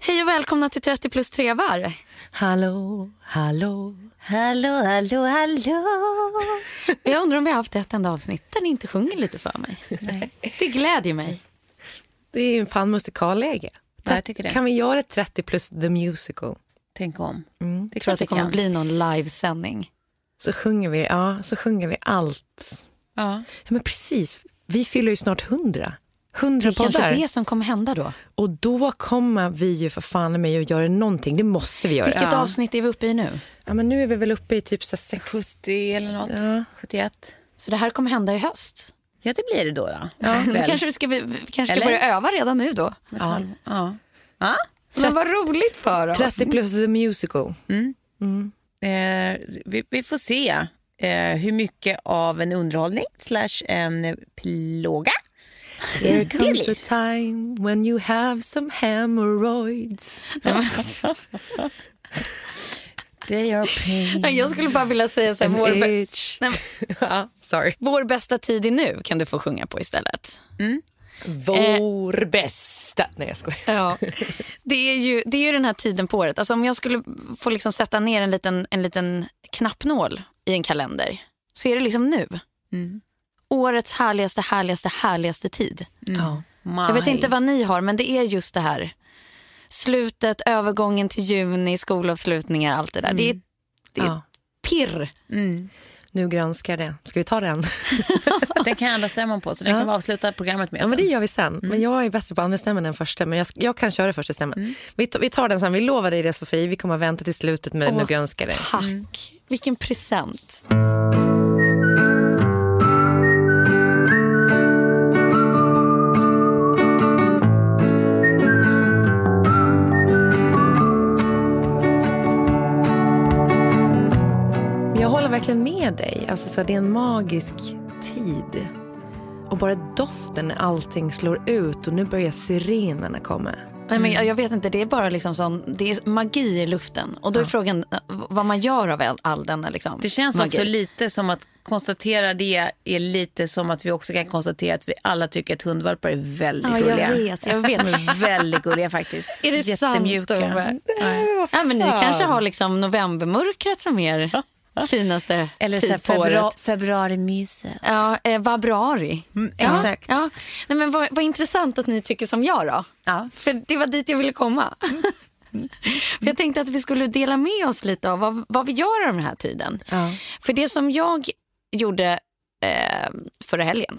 Hej och välkomna till 30 plus trevar. Hallå, hallå. Hallå, hallå, hallå. Jag undrar om vi har haft ett enda avsnitt där ni inte sjunger lite för mig. Nej. Det glädjer mig. Det är ju fan musikalläge. Ja, jag tycker det. Kan vi göra 30 plus the musical? Tänk om. Mm. Det tror att det kommer kan. bli någon livesändning. Så sjunger vi, ja, så sjunger vi allt. Ja. Ja, men precis. Vi fyller ju snart 100. 100 Det är kanske poddar. det som kommer hända då. Och då kommer vi ju för fan med att göra någonting. Det måste vi göra. Vilket Ja. avsnitt är vi uppe i nu? Ja, men nu är vi väl uppe i typ så här sex... 70 eller något. Ja. 71. Så det här kommer hända i höst. Ja, det blir det då. då. Ja, då kanske vi ska, vi vi kanske ska börja öva redan nu då. Ja. Ja. Ja. Men vad roligt för oss. 30 plus the musical. Eh, vi, vi får se eh, hur mycket av en underhållning slash en plåga There comes a time when you have some hemorrhoids. They are pain. Jag skulle bara vilja säga så här, vår, An bä- itch. Nej, men, ja, sorry. vår bästa tid är nu kan du få sjunga på istället. Vår bästa... Nej, jag skojar. Ja, det är, ju, det är ju den här tiden på året. Alltså om jag skulle få liksom sätta ner en liten, en liten knappnål i en kalender så är det liksom nu. Årets härligaste, härligaste, härligaste tid. Ja. Jag vet inte vad ni har, men det är just det här. Slutet, övergången till juni, skolavslutningar, allt det där. Det är, det är Ja. pirr. Nu granskar det. Ska vi ta den? Den kan jag andra stämman på, så den Ja. kan vi avsluta programmet med Ja, men sen. det gör vi sen. Men jag är bättre på andra stämman än första. Men jag, jag kan köra första stämman. Vi, tar, vi tar den sen. Vi lovar dig det, Sofie. Vi kommer att vänta till slutet med Åh, Nu granskar det. Tack. Vilken present. Verkligen med dig. Alltså, så här, det är en magisk tid. Och bara doften när allting slår ut och nu börjar syrenerna komma. Nej, men jag, jag vet inte, det är bara liksom sån, det är magi i luften. Och då är frågan eh, vad man gör av all, denna liksom, Det känns magi. också lite som att konstatera det är lite som att vi också kan konstatera att vi alla tycker att hundvalpar är väldigt Ja, jag gulliga. vet, jag vet. De är väldigt gulliga faktiskt. Är det Jättemjuka. sant, Ove? Ja, men ni kanske har liksom novembermörkret som er finaste Eller så här tid på februari, året. februarimyset. Ja, eh, vabruari. Mm, ja, exakt. Ja. Nej, men vad, vad intressant att ni tycker som jag då. Ja. För det var dit jag ville komma. För jag tänkte att vi skulle dela med oss lite av vad, vad vi gör av den här tiden. Ja. För det som jag gjorde eh, förra helgen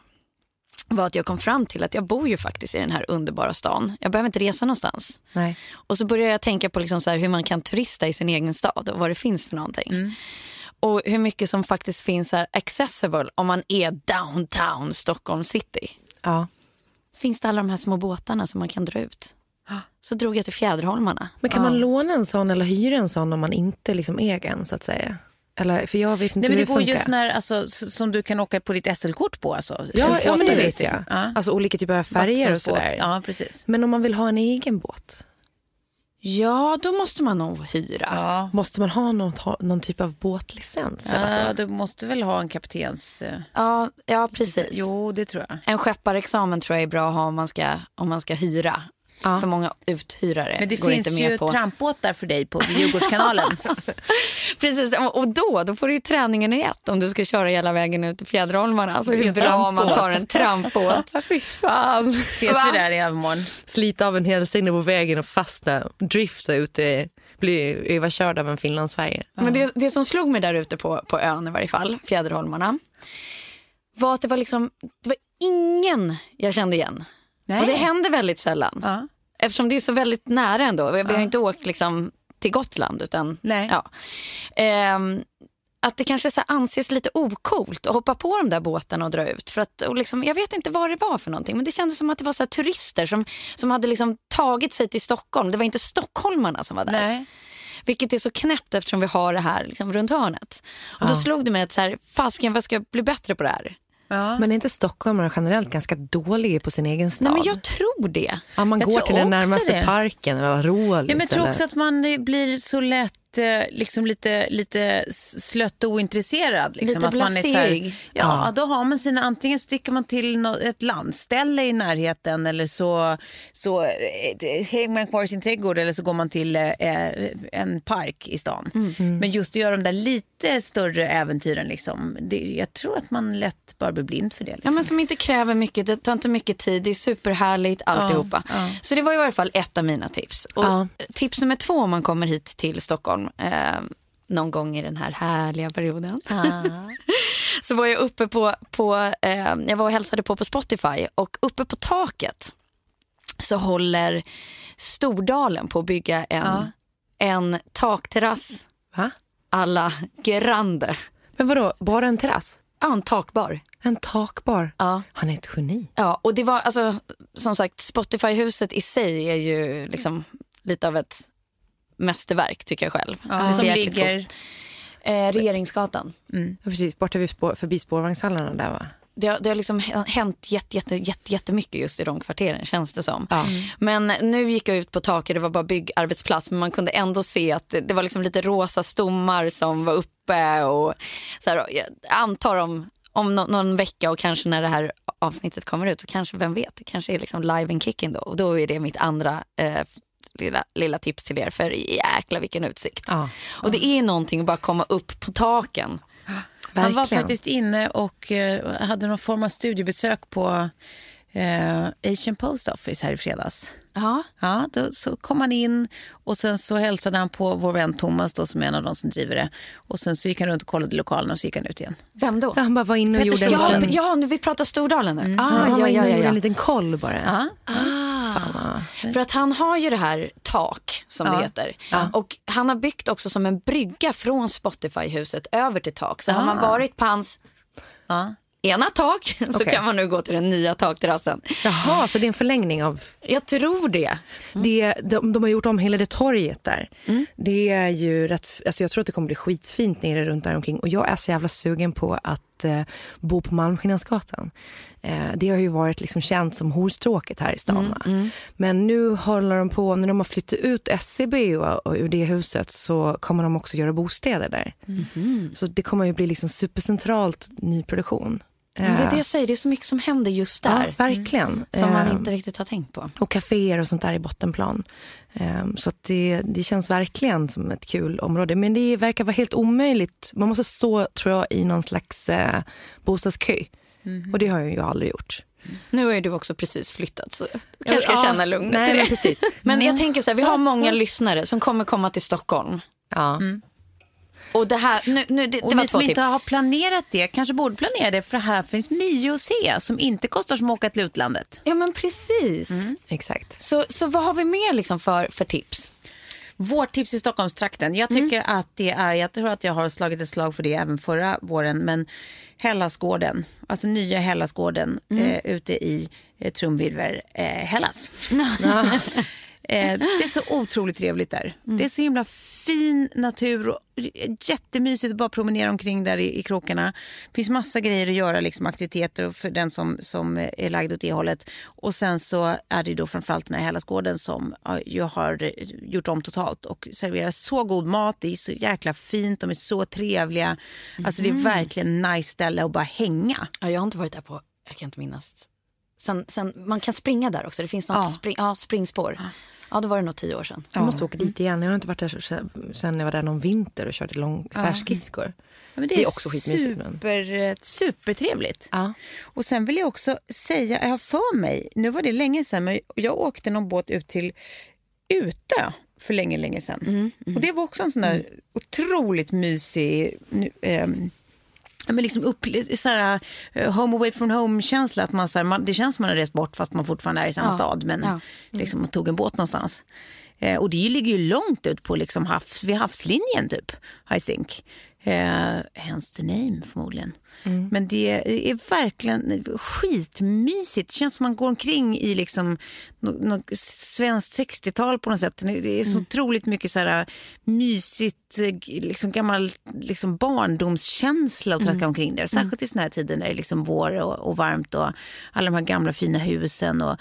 var att jag kom fram till att jag bor ju faktiskt i den här underbara stan. Jag behöver inte resa någonstans. Nej. Och så började jag tänka på liksom så här hur man kan turista i sin egen stad och vad det finns för någonting. Mm. Och hur mycket som faktiskt finns här accessible om man är downtown Stockholm city. Ja. Så finns det alla de här små båtarna som man kan dra ut. Så drog jag till Fjäderholmarna. Men kan man låna en sån eller hyra en sån om man inte liksom äger en så att säga? Eller, för jag vet inte Nej, men det det går funkar. just när, alltså, som du kan åka på ditt SL-kort på. Alltså. Ja, ja, men det vet jag. Ja. Alltså olika typer av färger och sådär. Ja, precis. Men om man vill ha en egen båt, Ja, då måste man nog hyra. Ja. måste man ha någon, ha någon typ av båtlicens? Ja, så? du måste väl ha en kaptens... eh, Ja, ja precis. Jo, det tror jag. En skepparexamen tror jag är bra att ha om man ska, om man ska hyra. För många uthyrare Men det går finns inte med ju på. trampbåtar för dig på Djurgårdskanalen. Precis, och- då, då får du ju träningen i ett om du ska köra hela vägen ut till Fjäderholmarna. Alltså hur bra man trampbåt. tar en trampbåt. Ja, fy fan. Ses Va? vi där i övermorgon. Slita av en helständig på vägen och fasta, drifta ute, bli överkörd av en finlandsfärja. Men det, det som slog mig där ute på, på ön i varje fall, Fjäderholmarna, var att det var liksom, det var ingen jag kände igen. Nej. Och det händer väldigt sällan. Ja. Eftersom det är så väldigt nära ändå. Vi vi har inte åkt liksom till Gotland utan Nej. ja. Ehm, att det kanske så anses lite okult att hoppa på de där båtarna och dra ut. För att, och liksom, jag vet inte vad det var för någonting men det kändes som att det var så turister som, som hade liksom tagit sig till Stockholm. Det var inte stockholmarna som var där. Nej. Vilket är så knäppt eftersom vi har det här liksom runt hörnet. Och då slog det mig att så här, fasken vad ska jag bli bättre på det här? Ja. Men är inte stockholmare generellt ganska dåliga på sin egen stad? Nej men jag tror det. ja, man Jag går till den närmaste det. parken eller Rålis. Ja, men jag tror eller... också att man blir så lätt eh, liksom lite, lite slött och ointresserad. Liksom. Lite att man är så här, blaség. ja, Ja. då har man sina, antingen sticker man till ett landställe i närheten eller så, så eh, hänger man kvar i sin trädgård eller så går man till eh, en park i stan. Men just att göra de där lite större äventyren, liksom, det, jag tror att man lätt bara blir blind för det. Ja, Liksom. men som inte kräver mycket, det tar inte mycket tid, det är superhärligt alltihopa. ja. Så det var i varje fall ett av mina tips. Och Ja. Tips nummer två om man kommer hit till Stockholm eh, någon gång i den här härliga perioden. så var jag uppe på, på eh, jag var och hälsade på på Spotify och uppe på taket så håller Stordalen på att bygga en, Ja. en takterrass Va? alla Grande. Men vadå, bara en terrass? Ja, en takbar. En takbar? Ja. Han är ett geni. Ja, och det var alltså som sagt Spotify-huset i sig är ju liksom lite av ett mästerverk tycker jag själv. Ja, som ligger... coolt. Eh, Regeringsgatan. Ja, precis, borta vid spår, förbi spårvagnshallarna där va? Det har, det har liksom hänt jätte, jätte, jätte, jättemycket just i de kvarteren känns det som. Ja. Men nu gick jag ut på taket, det var bara byggarbetsplats men man kunde ändå se att det, det var liksom lite rosa stommar som var uppe och så här, jag antar om, om nå- någon vecka och kanske när det här avsnittet kommer ut så kanske, vem vet, det kanske är liksom live and kicking då och då är det mitt andra eh, lilla, lilla tips till er för jäkla vilken utsikt. Ja, Och det är någonting att bara komma upp på taken. Han var verkligen. faktiskt inne och eh, hade någon form av studiebesök på eh, Asian Post Office här i fredags. Ja. Ja, då, så kom han in och sen så hälsade han på vår vän Thomas då, som är en av de som driver det. Och sen så gick han runt och kollade lokalerna och så gick han ut igen. Vem då? Ja, han bara var inne och Petter gjorde en Ja, ja, nu vi pratar Stordalen nu. Ja, Ah, han var ja, inne ja, och ja, gjorde ja. en liten koll bara. Ja. Ah. För att han har ju det här tak som Ja. det heter. Och han har byggt också som en brygga från Spotify-huset över till tak. Så har man varit på hans Ja. Ena tak så Okej. kan man nu gå till den nya takterrassen. Jaha, så det är en förlängning av... Jag tror det. Det, de, de har gjort om hela det torget där. Det är ju rätt, alltså jag tror att det kommer bli skitfint nere runt där omkring. Och jag är så jävla sugen på att eh, bo på Malmskillnadsgatan. Eh, det har ju varit liksom känt som horstråket här i stan. va? Men nu håller de på, när de har flyttat ut SCB och, och ur det huset så kommer de också göra bostäder där. Så det kommer ju bli liksom supercentralt nyproduktion. Men det är Eh, det jag säger, det är så mycket som händer just Ja, där. verkligen. Som man Eh, inte riktigt har tänkt på. och kaféer och sånt där i bottenplan. Ehm, Så det, det känns verkligen som ett kul område. Men det verkar vara helt omöjligt. Man måste stå, tror jag, i någon slags eh, bostadskö. Och det har jag ju aldrig gjort. Nu har ju du också precis flyttat så du kanske ska Ja, känna lugnet nej, i det. men precis. Men jag tänker så här, vi har många lyssnare som kommer komma till Stockholm. Ja. Och det här, nu, nu, det, Och det var två som inte har planerat det kanske borde planera det för här finns Mio att se som inte kostar som att åka till utlandet. Ja men precis. Exakt. Så, så vad har vi mer liksom för, för tips? Vårt tips i Stockholmstrakten. Jag tycker att det är, jag tror att jag har slagit ett slag för det även förra våren, men Hellasgården, alltså nya Hellasgården eh, ute i eh, Trumvirver, eh, Hellas. Eh, det är så otroligt trevligt där. Det är så himla fin natur och jättemysigt att bara promenera omkring där i, i krokarna. Det finns massa grejer att göra, liksom aktiviteter för den som, som är lagd åt det hållet. Och sen så är det då framförallt den här Hellasgården som jag har gjort om totalt och serverar så god mat. Det är så jäkla fint, de är så trevliga. Alltså det är verkligen nice ställe att bara hänga. Ja, jag har inte varit där på, jag kan inte minnas. Sen, sen, man kan springa där också, det finns något Ja. spring, ja, springspår. Ja, då var det nog tio år sedan. Jag måste åka dit igen. Jag har inte varit där sen, sen jag var där någon vinter och körde lång färskskridskor. Ja, men Det är också skitmysigt, Super, eh, supertrevligt. Ja. Och sen vill jag också säga, jag har för mig, nu var det länge sedan, men jag åkte någon båt ut till Utö för länge, länge sedan. Mm, Och det var också en sån där otroligt mysig, nu, ehm, ja, men liksom upp, såhär, eh, home away from home-känsla. Att man, såhär, man, det känns som man har rest bort fast man fortfarande är i samma Ja. stad. Men Ja. liksom, man tog en båt någonstans. Eh, och det ligger ju långt ut på liksom havs, vid havslinjen typ, I think. Eh, hence the name förmodligen. Men det är verkligen skitmysigt. Det känns som man går omkring i liksom något, något svenskt 60-tal på något sätt. Det är så otroligt mycket så här mysigt, eh, liksom gammal liksom barndomskänsla att traska omkring där. Särskilt i såna här tider när det är liksom vår och, och varmt och alla de här gamla fina husen och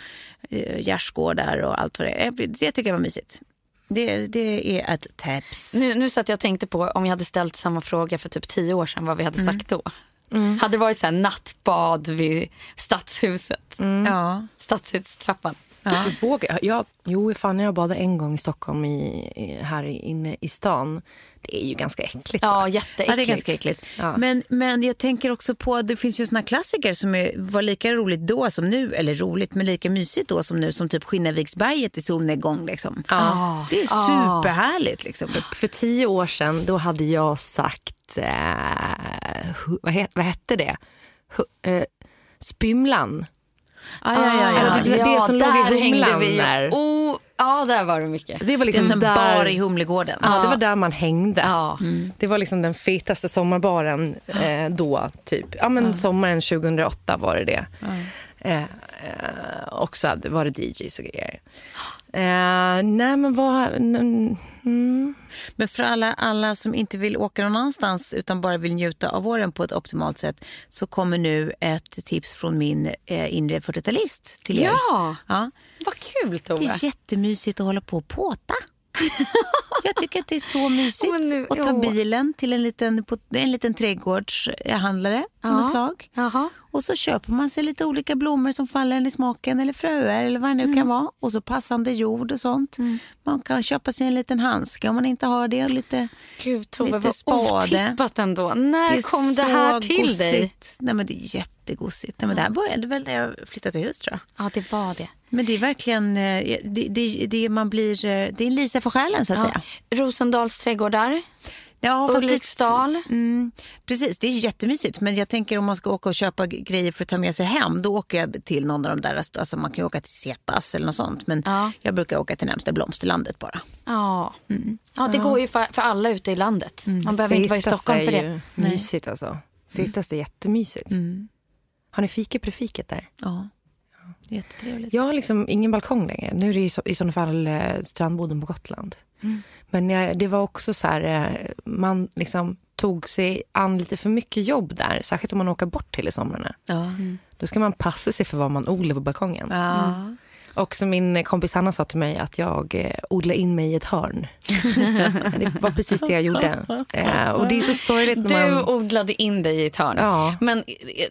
eh, gärdsgårdar och allt vad det är. Det tycker jag var mysigt. Det, det är ett tips. Nu, nu satt jag och tänkte på om jag hade ställt samma fråga för typ tio år sedan, vad vi hade sagt då. Hade det varit så här nattbad vid stadshuset, Ja. stadshustrappan. Du vågar, jag, jo, fan, jag badade en gång i Stockholm, i, i, här inne i stan. Det är ju ganska äckligt. Ja, va? jätteäckligt. Ja, det är ganska äckligt. Ja. Men, men jag tänker också på att det finns ju såna klassiker som är, var lika roligt då som nu, eller roligt men lika mysigt då som nu, som typ Skinnarviksberget i solnedgång. Liksom. Ja. Det är superhärligt. Liksom. För tio år sedan då hade jag sagt, eh, vad, het, vad hette det? Hu, eh, Spymlan. Ah, ja, ja, ja. Eller det- det som låg i där hängde Humlan vi. Oh, ja, där var det mycket. Det var Det är liksom som där, bar i Humlegården. Ja, det var där man hängde. Ja. Det var liksom den fetaste sommarbaren eh, då. Typ. Ja, men Sommaren 2008 var det det. Eh, eh, och så var det DJs och grejer. Eh, nej, men vad... Mm. Men för alla, alla som inte vill åka någon annanstans utan bara vill njuta av våren på ett optimalt sätt så kommer nu ett tips från min eh, inre 40-talist till er. Ja, Ja. Vad kul Tove. Det är jättemysigt att hålla på och påta. Jag tycker att det är så mysigt nu- att ta bilen till en liten, en liten trädgårdshandlare av något slag. Jaha. Och så köper man sig lite olika blommor som faller en i smaken eller fröer eller vad det nu Mm. kan vara. Och så passande jord och sånt. Man kan köpa sig en liten handske om man inte har det. Och lite, Gud Tove, Lite vad spade. otippat ändå. När är kom det här till gosigt. dig? Nej, men det är jättegosigt. Nej, men det här började väl när jag flyttade till hus tror jag. Ja, det var det. Men det är verkligen, eh, det, det, det man blir, eh, det är en Lisa för själen så att säga. Rosendals trädgårdar, Ja, fast det- Ulriksdal. Mm, precis, det är jättemysigt. Men jag tänker om man ska åka och köpa grejer för att ta med sig hem, då åker jag till någon av de där, alltså man kan ju åka till Cetas eller något sånt. Men Ja. jag brukar åka till närmsta blomsterlandet bara. Ja, ja det går ju för, för alla ute i landet. Man behöver inte vara i Stockholm för är det. ju mysigt alltså. Cetas är jättemysigt. Har ni fika på fiket där? Ja, jättetrevligt. Jag har liksom ingen balkong längre. Nu är det i, så, i sådana fall eh, strandboden på Gotland. Men jag, det var också så här, eh, man liksom tog sig an lite för mycket jobb där. Särskilt om man åker bort till i somrarna. Ja. Då ska man passa sig för vad man odlar på balkongen. Ja. Och som min kompis Anna sa till mig att jag eh, odlade in mig i ett hörn. det var precis det jag gjorde. Eh, och det är så sorgligt när Du man... odlade in dig i ett hörn. Ja. Men eh,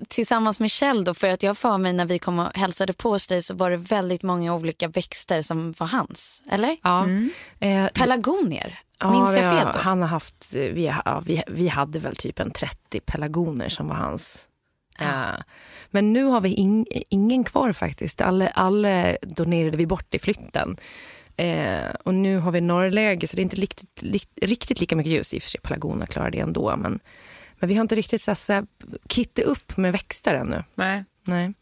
tillsammans med Kjell då, för att jag för mig när vi kom och hälsade på hos dig så var det väldigt många olika växter som var hans. Eller? Ja. Eh, Pelargonier. Ja, Minns vi jag har- fel då? Han har haft, vi, ja, vi, vi hade väl typ en 30 pelargoner som var hans. Eh, men nu har vi ing, ingen kvar faktiskt. Alla, alla donerade vi bort i flytten. Eh, och nu har vi norrläge så det är inte riktigt, likt, riktigt lika mycket ljus. I och för sig pelargoner klarar det ändå. Men, men vi har inte riktigt så här, kittat upp med växter ännu. Nej. Nej.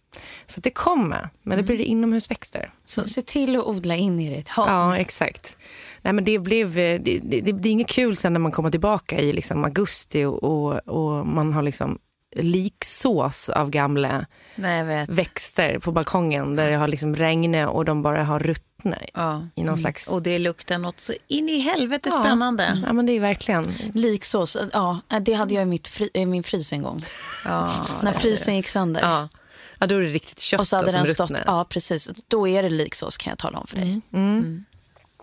Så det kommer, men det blir inomhusväxter. Så se till att odla in i ett hörn. Ja, exakt. Nej, men det, blev, eh, det, det, det, det är inget kul sen när man kommer tillbaka i liksom augusti och, och, och man har liksom liksås av gamla Nej, jag vet. växter på balkongen där det har liksom regnat och de bara har ruttnat Ja. i någon slags... Och det luktar något så in i helvete Ja. spännande. Ja, men det är verkligen... Liksås, ja, det hade jag i mitt fri, i min frys en gång. Ja. När frysen gick sönder. Ja. ja, då är det riktigt kött Och så hade som den stått, ruttnar. ja precis. Då är det liksås kan jag tala om för dig. Mm.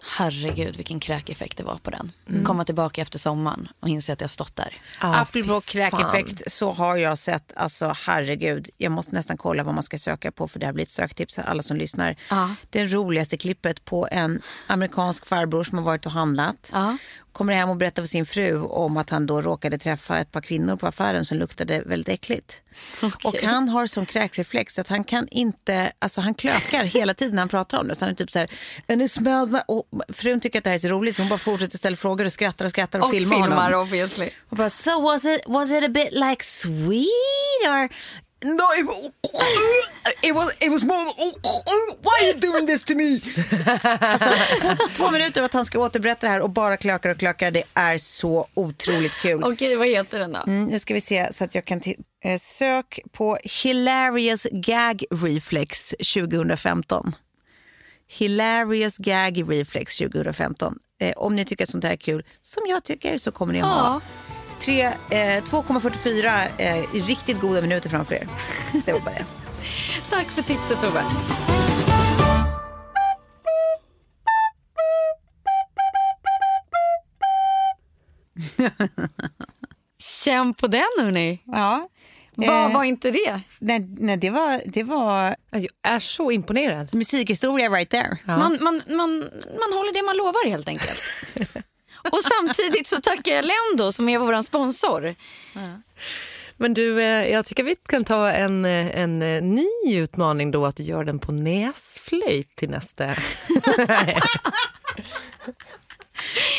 Herregud vilken kräkeffekt det var på den. Komma tillbaka efter sommaren och inse att jag stått där. Ah, Apropå kräkeffekt så har jag sett, alltså herregud, jag måste nästan kolla vad man ska söka på för det här blir ett söktips till alla som lyssnar. Ja. Det roligaste klippet på en amerikansk farbror som har varit och handlat. Ja. Kommer hem och berättar för sin fru om att han då råkade träffa ett par kvinnor på affären som luktade väldigt äckligt. Och han har sån kräkreflex att han kan inte, alltså han klökar hela tiden när han pratar om det. Så han är typ så här, and it och frun tycker att det här är så roligt så hon bara fortsätter ställa frågor och skrattar och skrattar och, Och filmar, filmar honom. obviously. Och bara, so was it, was it a bit like sweet or? No, it, it was, it was more, why are you doing this to me? Alltså, två, två minuter av att han ska återberätta det här och bara klökar och klökar, det är så otroligt kul. Okej, vad heter den då? Mm, nu ska vi se så att jag kan eh, sök på Hilarious Gag Reflex 2015. Hilarious Gag Reflex 2015. Eh, om ni tycker att sånt här är kul, som jag tycker, så kommer ni att ha tre, eh, 2,44 eh, riktigt goda minuter framför er. Det var bara det. Tack för tipset Tove. Känn på den hörni. Ja. Vad Eh, var inte det? nej, nej, det var, det var Jag är så imponerad. musikhistoria right there. Man, man, man, man håller det man lovar helt enkelt. Och samtidigt så tackar jag Lendo som är vår sponsor. Men du, eh, jag tycker vi kan ta en, eh, en eh, ny utmaning då att du gör den på näsflöjt till nästa.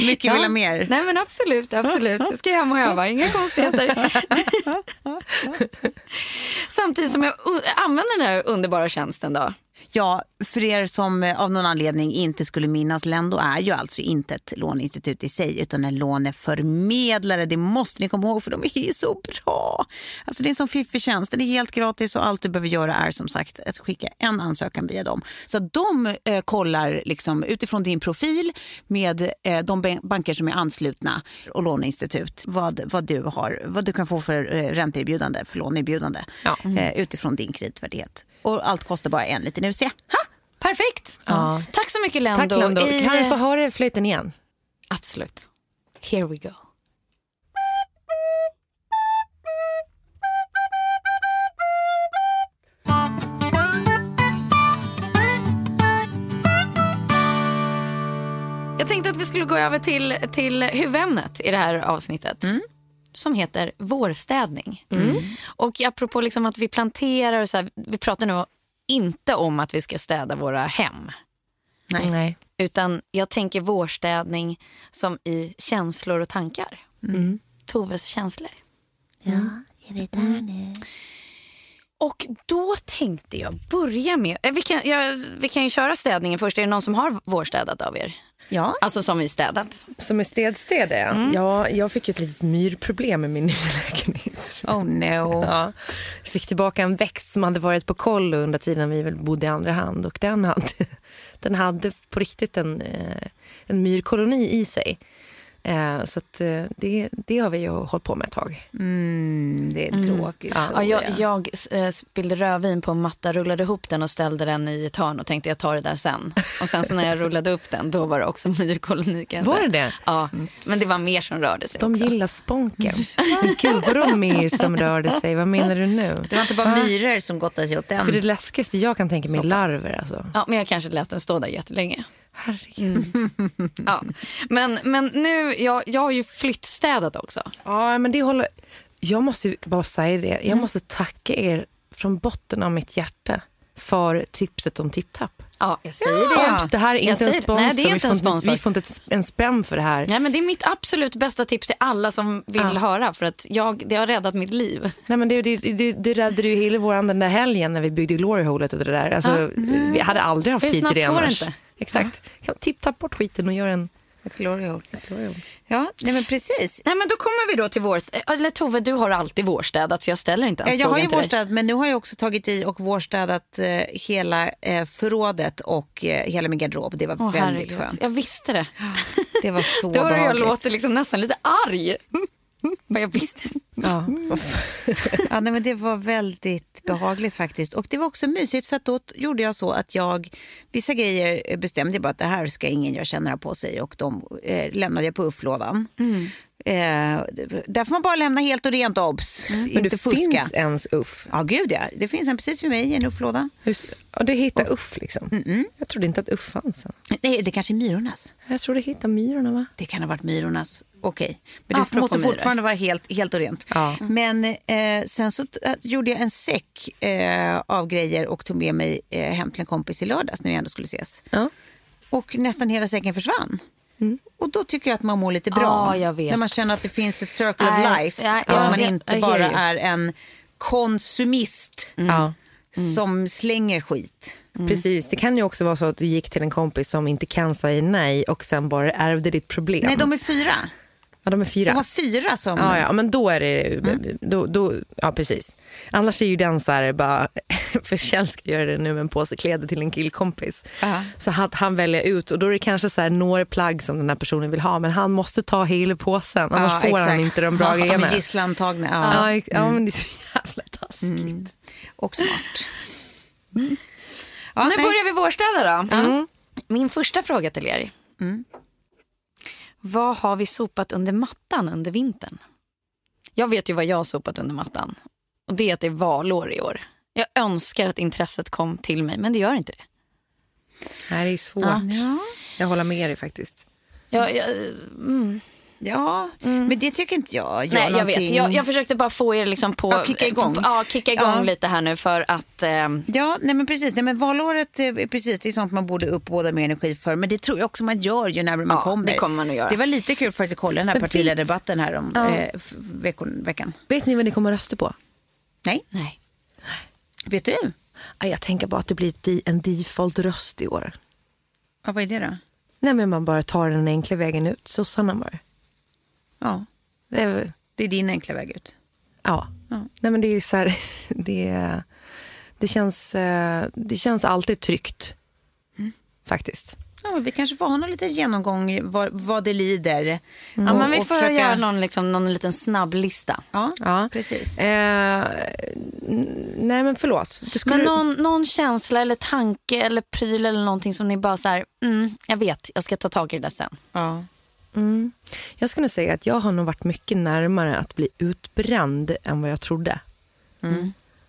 Mycket vill ha mer. Nej men absolut, absolut. Jag ska hem och öva, inga konstigheter. Samtidigt som jag använder den här underbara tjänsten då. Ja, för er som eh, av någon anledning inte skulle minnas, Lendo är ju alltså inte ett låneinstitut i sig utan en låneförmedlare. Det måste ni komma ihåg för de är ju så bra. Alltså det är en sån fiffig tjänst, den är helt gratis och allt du behöver göra är som sagt att skicka en ansökan via dem. Så de eh, kollar liksom utifrån din profil med eh, de ban- banker som är anslutna och låneinstitut vad, vad, du, har, vad du kan få för eh, ränteerbjudande, för låneerbjudande Ja. eh, utifrån din kreditvärdighet. Och allt kostar bara en liten UC. Ha! Perfekt. Ja. Tack så mycket Lendo. Tack Lando. I- Kan vi få höra flöjten igen? Absolut. Here we go. Jag tänkte att vi skulle gå över till, till huvudämnet i det här avsnittet. Som heter vårstädning. Och apropå liksom att vi planterar och så här, vi pratar nu inte om att vi ska städa våra hem. Nej. Nej. Utan jag tänker vårstädning som i känslor och tankar. Toves känslor. Ja, jag vet det här nu. Och då tänkte jag börja med... eh, Vi kan, ja, vi kan ju köra städningen först. Är det någon som har vårstädat av er? Ja, Alltså som vi städat. Som är städstäd, ja. ja. Jag fick ju ett litet myrproblem med min nya lägenhet. oh no. Ja. Jag fick tillbaka en växt som hade varit på kollo under tiden vi bodde i andra hand. Och den hade, den hade på riktigt en, eh, en myrkoloni i sig. Eh, Så att eh, det, det har vi ju hållit på med ett tag. Mm, det är en tråkig Ja. historia. Ja, jag jag eh, spillde rödvin på en matta, rullade ihop den och ställde den i ett hörn och tänkte jag tar det där sen. Och sen så när jag rullade upp den, då var det också myrkoloni. kan jag Var det det? Ja, men det var mer som rörde sig De också. gillar sponken. Gud, vadå myr som rörde sig? Vad menar du nu? Det var inte bara myror som gottade sig åt den. För det läskigaste jag kan tänka mig är larver. Alltså. Ja, men jag kanske lät den stå där jättelänge. Herregud. Ja. Men, men nu, jag, jag har ju flyttstädat också. Ja, men det håller... Jag måste ju bara säga det. Jag måste tacka er från botten av mitt hjärta för tipset om TipTap. Ja, jag säger det. Obs, det här är inte en sponsor. Nej, det är vi, inte får en sponsor. vi får inte en spänn för det här. Nej, men det är mitt absolut bästa tips till alla som vill Ja. höra. För att jag, det har räddat mitt liv. Nej, men det, det, det, det räddade ju hela våran den där helgen när vi byggde Glory Holet och det där. Alltså, Vi hade aldrig haft Hur tid till snabbt det går det annars. inte? Exakt. Kan Tipp-tapp bort skiten och gör en Ett gloriaord. Ja, nej men precis. Nej, men då kommer vi då till vår... Eller Tove, du har alltid vårstädat så jag ställer inte ens Jag har ju vårstädat, men nu har jag också tagit i och vårstädat eh, hela eh, förrådet och eh, hela min garderob. Det var Åh, väldigt herregud. skönt. Jag visste det. Det var så Då har jag behagligt. låter liksom nästan lite arg. Men jag visste det. Ja. Ja, nej, men det var väldigt behagligt faktiskt. Och det var också mysigt för att då gjorde jag så att jag, vissa grejer bestämde jag bara att det här ska ingen jag känner ha på sig och de eh, lämnade jag på ufflådan. Eh, där får man bara lämna helt och rent obs. Men Inte det fuska. finns ens uff. Ja, gud ja. Det finns en precis vid mig i en ufflåda. Ja, du hittar uff liksom. Jag trodde inte att uff fanns. Nej, det kanske är myrornas. Jag trodde hitta myrorna va? Det kan ha varit myrornas. Okej. Men det Apropå måste myror. fortfarande vara helt, helt och rent. Ja. Men eh, sen så äh, gjorde jag en säck eh, av grejer och tog med mig eh, hem till en kompis i lördags när vi ändå skulle ses. Ja. Och nästan hela säcken försvann. Och då tycker jag att man mår lite bra. Ja, jag vet. När man känner att det finns ett circle of life. ja, att ja, man jag- inte bara är en konsumist Ja. som slänger skit. Precis. Det kan ju också vara så att du gick till en kompis som inte kan säga nej och sen bara ärvde ditt problem. Nej, de är fyra. Ja, de är fyra. De var fyra som... Ja, ja, men då är det... Då, då, ja, precis. Annars är ju den så här bara... För Kjell ska göra det nu med en påse kläder till en killkompis. Ja. Så att han väljer ut och då är det kanske så här några plagg som den här personen vill ha men han måste ta hela påsen annars Ja, får han inte de bra Ja, grejerna. De är gisslantagna. Ja. Ja, ja, men det är så jävla taskigt. Och smart. Ja, nu nej. börjar vi vårstäda då. Min första fråga till er. Vad har vi sopat under mattan under vintern? Jag vet ju vad jag har sopat under mattan. Och det är att det är valår i år. Jag önskar att intresset kom till mig, men det gör inte det. Nej, det är svårt. Ja. Ja. Jag håller med dig faktiskt. Jag, jag, mm. Ja, men det tycker inte jag gör Nej, jag vet. någonting. Jag, jag försökte bara få er liksom på... Ja, kicka igång. Ja, kicka igång Ja. lite här nu för att... ehm, Ja, nej men precis. Nej, men valåret eh, är precis, det är sånt man borde uppbåda mer energi för. Men det tror jag också man gör ju närmare man Ja, kommer. det kommer man att göra. Det var lite kul faktiskt att kolla den här Men partiledardebatten här om Ja. eh, veckon, veckan. Vet ni vad ni kommer att rösta på? Nej, nej. vet du? Ja, Jag tänker bara att det blir en default-röst i år. Ja, vad är det då? Nej, men man bara tar den enkla vägen ut. Sossarna bara. Ja, Det är, det är din enkla väg ut. ja. Ja. Nej, men det är så här, det, det, känns, eh, det känns alltid tryggt. Faktiskt. Ja, vi kanske får ha någon liten genomgång vad, vad det lider. Ja, men vi får försöka- göra någon, liksom, någon liten snabb lista. Ja, Ja. precis. Eh, nej, men förlåt. Du skulle... Men någon, någon känsla eller tanke eller pryl eller någonting som ni bara så här, mm, jag vet, jag ska ta tag i det sen. Ja. Mm. Jag skulle säga att jag har nog varit mycket närmare att bli utbränd än vad jag trodde.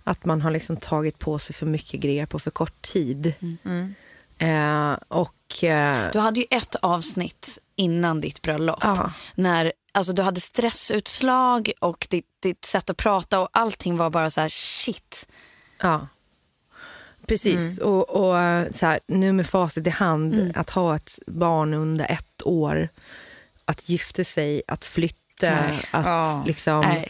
Att man har liksom tagit på sig för mycket grejer på för kort tid. Eh, och... Eh, Du hade ju ett avsnitt innan ditt bröllop. Ja. När alltså, du hade stressutslag och ditt, ditt sätt att prata och allting var bara så här shit. Ja. Precis. Och, och eh, så här, nu med facit i hand, att ha ett barn under ett år, att gifta sig, att flytta, Nej. att Ja. liksom... Nej.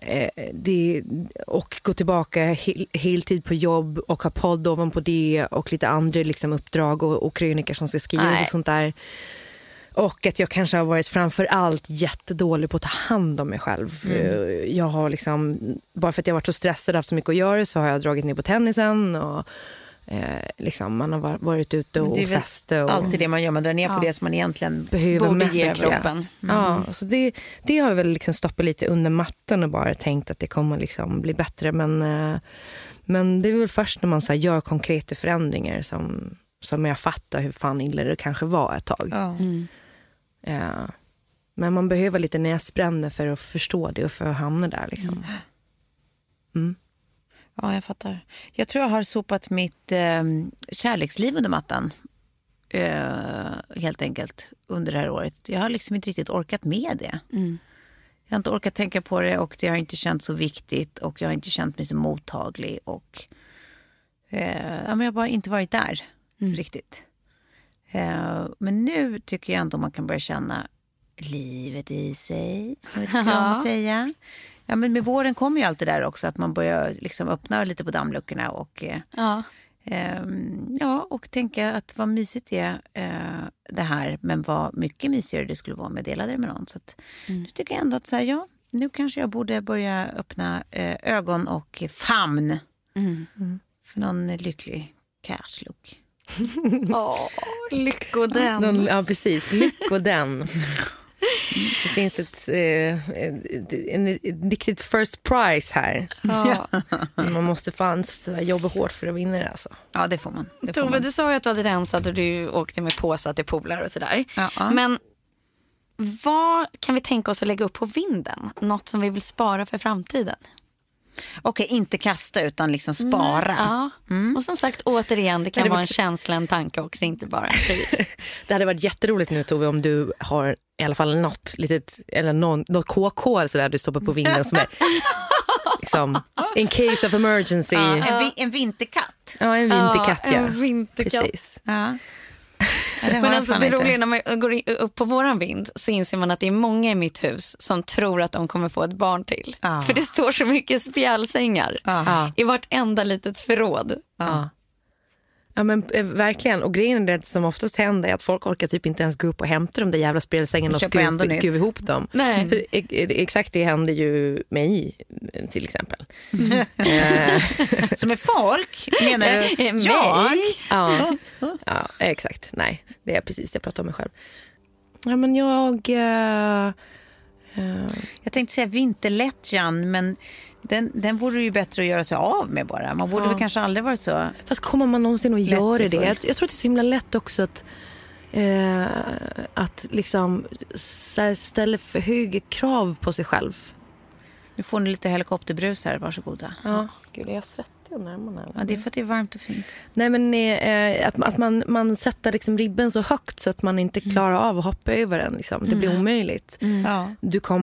Eh, det, och gå tillbaka hel, heltid på jobb och ha podd ovanpå det och lite andra liksom, uppdrag och, och krönikor som ska skrivas Nej. och sånt där. Och att jag kanske har varit framför allt jättedålig på att ta hand om mig själv. Eh, Jag har liksom, bara för att jag varit så stressad och haft så mycket att göra så har jag dragit ner på tennisen och eh, liksom, man har var- varit ute och Det är festat. Och, Alltid det man gör, man drar ner på det som man egentligen behöver Borde mest ge kroppen. kroppen. Ja, så det, det har jag väl liksom stoppat lite under mattan och bara tänkt att det kommer liksom bli bättre. Men, eh, men det är väl först när man så här gör konkreta förändringar som, som jag fattar hur fan illa det kanske var ett tag. Ja. Eh, men man behöver lite näsbränna för att förstå det och för att hamna där. Liksom. Ja, jag fattar. Jag tror jag har sopat mitt eh, kärleksliv under mattan. Eh, helt enkelt under det här året. Jag har liksom inte riktigt orkat med det. Jag har inte orkat tänka på det och det har inte känts så viktigt och jag har inte känt mig så mottaglig och eh, ja, men jag har bara inte varit där riktigt. Eh, men nu tycker jag ändå man kan börja känna livet i sig, som vi tycker om att säga. Ja, men med våren kommer ju allt det där också, att man börjar liksom öppna lite på dammluckorna och eh, Ja. Ehm, ja, och tänka att vad mysigt det är eh, det här, men vad mycket mysigare det skulle vara om jag delade det med någon. Så att, Mm. nu tycker jag ändå att så här, ja, nu kanske jag borde börja öppna eh, ögon och famn Mm. för någon lycklig cash-look. Åh, lycko den. Någon, ja, precis. Lycko den. Det finns ett, eh, en, ett riktigt first prize här. Ja. Man måste fan jobba hårt för att vinna det. Alltså. Ja, det får man. Det får Tove, man. du sa ju att du hade rensat och du åkte med påsar till polare och sådär. Ja, ja. Men vad kan vi tänka oss att lägga upp på vinden? Något som vi vill spara för framtiden? Okej, inte kasta utan liksom spara. Ja. Och som sagt, återigen, det kan det var- vara en känsla, en tanke också, inte bara en. Det hade varit jätteroligt nu Tove om du har i alla fall något litet, eller någon, något KK eller sådär du stoppar på vinden som är liksom, in case of emergency. Ja, En, vi, en vinterkatt. en vinterkatt ja. en vinterkatt. Precis. Ja. Ja, Men alltså, det roliga är när man går upp på våran vind så inser man att det är många i mitt hus som tror att de kommer få ett barn till. Ja. För det står så mycket spjälsängar Ja. i vartenda litet förråd. Ja. Ja men eh, verkligen. Och grejen är det som oftast händer är att folk orkar typ inte ens gå upp och hämta de där jävla spelsängarna och skruva, ihop dem. Nej. Exakt det hände ju mig till exempel. Eh, Som är folk, menar du? Eh, mig? Jag? ja, ja, exakt. Nej, det är precis jag pratar om mig själv. Ja men jag... eh, eh, Jag tänkte säga vinterlättjan, men den, den vore ju bättre att göra sig av med bara. Man borde Ja. väl kanske aldrig varit så... Fast kommer man någonsin att göra det? Jag, jag tror att det är så himla lätt också att, eh, att liksom ställa för höga krav på sig själv. Nu får ni lite helikopterbrus här, varsågoda. Ja. Gud, är jag svettig om armarna? eller? Ja, det är för att det är varmt och fint. Nej, men eh, att, att man, man sätter liksom ribben så högt så att man inte klarar av att hoppa över den. Liksom. Det blir omöjligt. Ja. Du kommer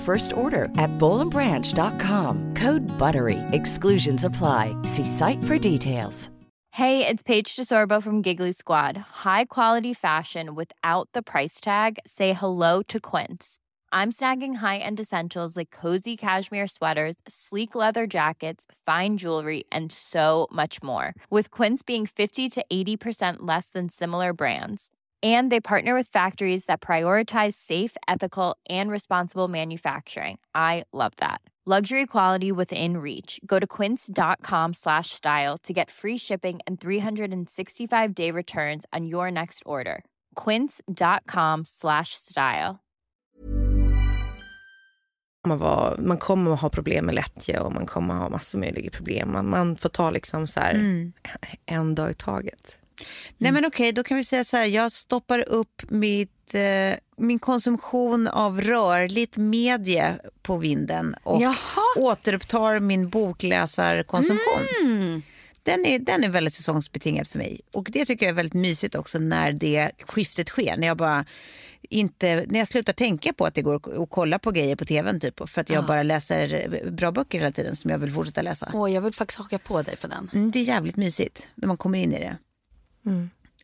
first order at bowlandbranch.com. Code BUTTERY. Exclusions apply. See site for details. Hey, it's Paige DeSorbo from Giggly Squad. High quality fashion without the price tag. Say hello to Quince. I'm snagging high-end essentials like cozy cashmere sweaters, sleek leather jackets, fine jewelry, and so much more. With Quince being 50 to 80% less than similar brands. And they partner with factories that prioritize safe, ethical, and responsible manufacturing. I love that. Luxury quality within reach. Go to quince.com slash style to get free shipping and 365 day returns on your next order. Quince.com slash style. man, vara, man kommer att ha problem med lättja och man kommer att ha massor med möjliga problem. Man, man får ta liksom så här mm. en dag i taget. Nej men okej, då kan vi säga så här. Jag stoppar upp mitt, eh, min konsumtion av rörligt medie på vinden och Jaha. återupptar min bokläsarkonsumtion. Mm. Den, är, den är väldigt säsongsbetingad för mig. Och det tycker jag är väldigt mysigt också när det skiftet sker. När jag bara inte, när jag slutar tänka på att det går att- kolla på grejer på tvn typ. För att jag bara läser bra böcker hela tiden som jag vill fortsätta läsa. Åh, jag vill faktiskt haka på dig på den. Mm, det är jävligt mysigt när man kommer in i det.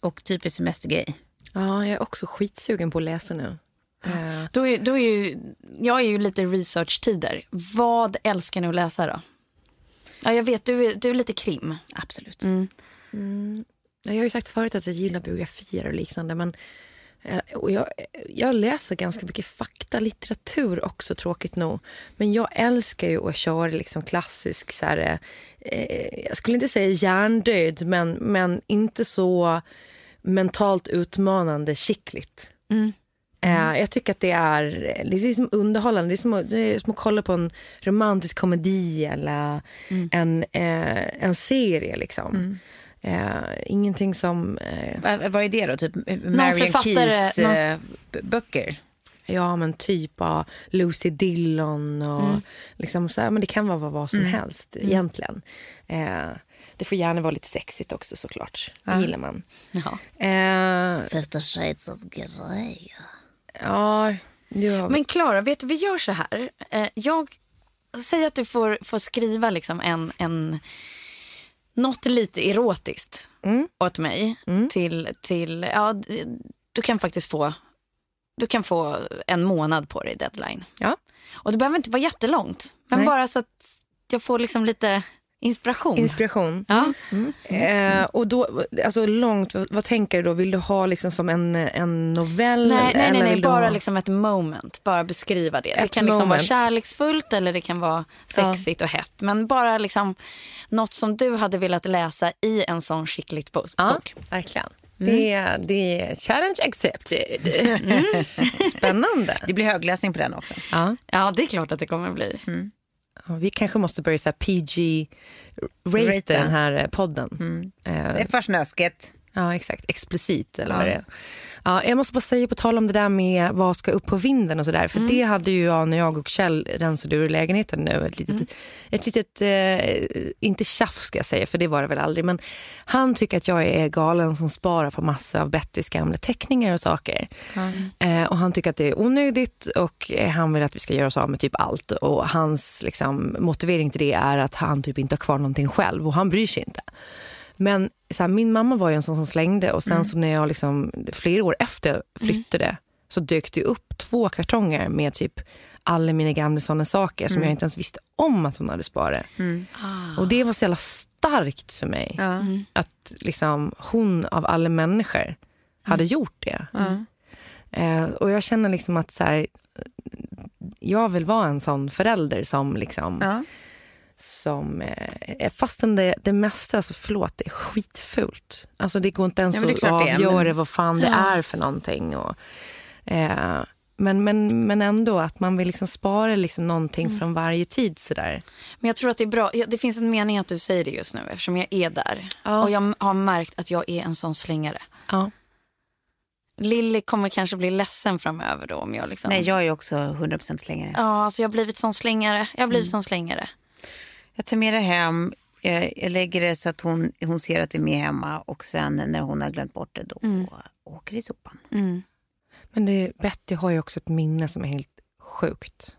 Och typisk semestergrej. Ja, jag är också skitsugen på att läsa nu. Eh, Då är, då är ju, jag är ju lite research-tider. Vad älskar ni att läsa då? Ja, jag vet, du är, du är lite krim. Absolut. jag har ju sagt förut att jag gillar biografier och liknande men och jag, jag läser ganska mycket faktalitteratur också, tråkigt nog. Men jag älskar ju att köra liksom klassisk, så här, eh, jag skulle inte säga hjärndöd, men, men inte så mentalt utmanande skickligt. Mm. Mm. Jag tycker att det är, det är liksom underhållande. Det är, som att, det är som att kolla på en romantisk komedi eller mm. en, eh, en serie. Liksom. Mm. Eh, ingenting som... Eh, Va, vad är det då? Typ Marion Keys. Eh, böcker? Ja, men typ av Lucy Dillon och mm. liksom så här, men det kan vara vad som mm. helst mm. egentligen. Eh, det får gärna vara lite sexigt också såklart. Det ja. gillar man. Ja. Eh, Fifty shades of grey. Ja, ja. Men Klara, vet du, vi gör så här. Eh, jag, säg att du får, får skriva liksom en, en något lite erotiskt mm. åt mig. Mm. Till, till, ja, du kan faktiskt få, du kan få en månad på dig deadline. Ja. Och det behöver inte vara jättelångt. Men Nej. bara så att jag får liksom lite Inspiration. Inspiration. Ja. Mm. Mm. Eh, och då, alltså långt, vad, vad, tänker du då? Vill du ha liksom som en, en novell? Nej, nej, nej, nej bara ha... liksom ett moment. Bara beskriva det. Ett det kan liksom moment. vara kärleksfullt eller det kan vara sexigt ja. och hett. Men bara liksom något som du hade velat läsa i en sån skickligt bok. Ja, verkligen. Mm. Det, det är challenge accepted. Mm. Spännande. Det blir högläsning på den också. Ja, ja det är klart att det kommer bli. Mm. Vi kanske måste börja PG-rate den här eh, podden. Mm. Uh, det är för snöskigt. Ja, exakt. Explicit eller ja. vad det är. Ja, jag måste bara säga på tal om det där med vad ska upp på vinden och sådär. För mm. det hade ju jag när jag och Kjell rensade ur lägenheten nu. Ett litet, mm. ett litet eh, inte tjafs ska jag säga, för det var det väl aldrig. Men han tycker att jag är galen som sparar på massa av Bettys gamla teckningar och saker. Mm. Eh, och han tycker att det är onödigt och han vill att vi ska göra oss av med typ allt. Och hans liksom, motivering till det är att han typ inte har kvar någonting själv och han bryr sig inte. Men så här, min mamma var ju en sån som slängde och sen mm. så när jag liksom, flera år efter flyttade mm. så dök det upp två kartonger med typ alla mina gamla såna saker som mm. jag inte ens visste om att hon hade sparat. Mm. Ah. Och det var så jävla starkt för mig. Mm. Att liksom, hon av alla människor hade mm. gjort det. Eh, och jag känner liksom att så här, jag vill vara en sån förälder som liksom ja som, eh, fastän det, det mesta, alltså förlåt, det är skitfult. Alltså det går inte ens ja, att avgöra men... vad fan det ja. är för någonting. Och, eh, men, men, men ändå att man vill liksom spara liksom någonting mm. från varje tid. Sådär. Men jag tror att det är bra. Det finns en mening att du säger det just nu eftersom jag är där. Ja. Och jag har märkt att jag är en sån slängare. Ja. Lilly kommer kanske bli ledsen framöver då om jag liksom... Nej, jag är också 100% slängare. Ja, alltså jag har blivit sån slängare. Jag har blivit mm. sån slängare. Jag tar med det hem, jag, jag, lägger det så att hon, hon ser att det är med hemma och sen när hon har glömt bort det då mm. åker det i sopan. Mm. Men det, Betty har ju också ett minne som är helt sjukt.